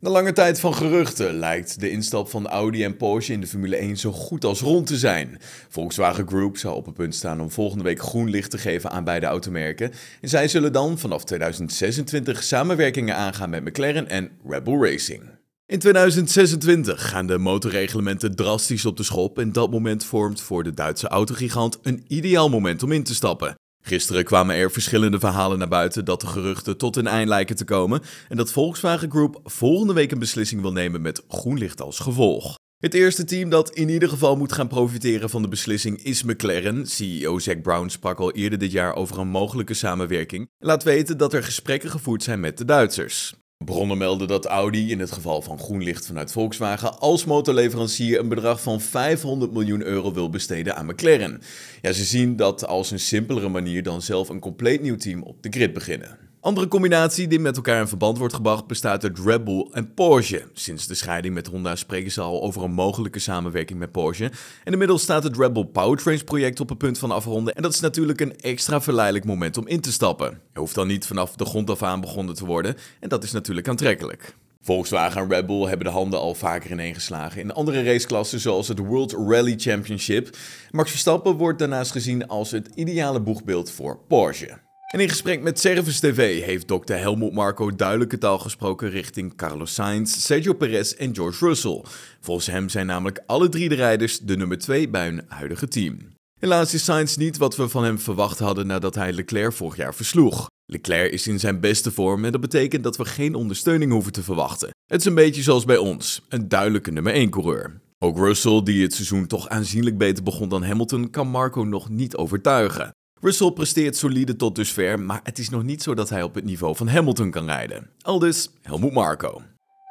Na lange tijd van geruchten lijkt de instap van Audi en Porsche in de Formule 1 zo goed als rond te zijn. Volkswagen Group zou op het punt staan om volgende week groen licht te geven aan beide automerken. En zij zullen dan vanaf 2026 samenwerkingen aangaan met McLaren en Red Bull Racing. In 2026 gaan de motorreglementen drastisch op de schop en dat moment vormt voor de Duitse autogigant een ideaal moment om in te stappen. Gisteren kwamen er verschillende verhalen naar buiten dat de geruchten tot een eind lijken te komen en dat Volkswagen Group volgende week een beslissing wil nemen met groen licht als gevolg. Het eerste team dat in ieder geval moet gaan profiteren van de beslissing is McLaren. CEO Zack Brown sprak al eerder dit jaar over een mogelijke samenwerking en laat weten dat er gesprekken gevoerd zijn met de Duitsers. Bronnen melden dat Audi in het geval van groen licht vanuit Volkswagen als motorleverancier een bedrag van 500 miljoen euro wil besteden aan McLaren. Ja, ze zien dat als een simpelere manier dan zelf een compleet nieuw team op de grid beginnen. Andere combinatie die met elkaar in verband wordt gebracht bestaat uit Red Bull en Porsche. Sinds de scheiding met Honda spreken ze al over een mogelijke samenwerking met Porsche. En inmiddels staat het Red Bull Powertrains project op het punt van afronden. En dat is natuurlijk een extra verleidelijk moment om in te stappen. Je hoeft dan niet vanaf de grond af aan begonnen te worden. En dat is natuurlijk aantrekkelijk. Volkswagen en Red Bull hebben de handen al vaker ineengeslagen in andere raceklassen zoals het World Rally Championship. Max Verstappen wordt daarnaast gezien als het ideale boegbeeld voor Porsche. En in gesprek met Service TV heeft dokter Helmut Marco duidelijke taal gesproken richting Carlos Sainz, Sergio Perez en George Russell. Volgens hem zijn namelijk alle drie de rijders de nummer 2 bij hun huidige team. Helaas is Sainz niet wat we van hem verwacht hadden nadat hij Leclerc vorig jaar versloeg. Leclerc is in zijn beste vorm en dat betekent dat we geen ondersteuning hoeven te verwachten. Het is een beetje zoals bij ons, een duidelijke nummer 1 coureur. Ook Russell, die het seizoen toch aanzienlijk beter begon dan Hamilton, kan Marco nog niet overtuigen. Russell presteert solide tot dusver, maar het is nog niet zo dat hij op het niveau van Hamilton kan rijden. Aldus Helmut Marco.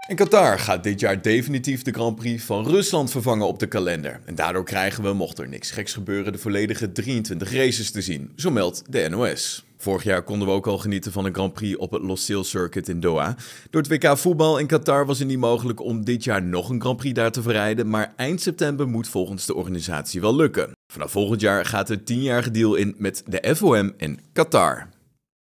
In Qatar gaat dit jaar definitief de Grand Prix van Rusland vervangen op de kalender. En daardoor krijgen we, mocht er niks geks gebeuren, de volledige 23 races te zien. Zo meldt de NOS. Vorig jaar konden we ook al genieten van een Grand Prix op het Losail Circuit in Doha. Door het WK voetbal in Qatar was het niet mogelijk om dit jaar nog een Grand Prix daar te verrijden, maar eind september moet volgens de organisatie wel lukken. Vanaf volgend jaar gaat er 10-jarige deal in met de FOM in Qatar.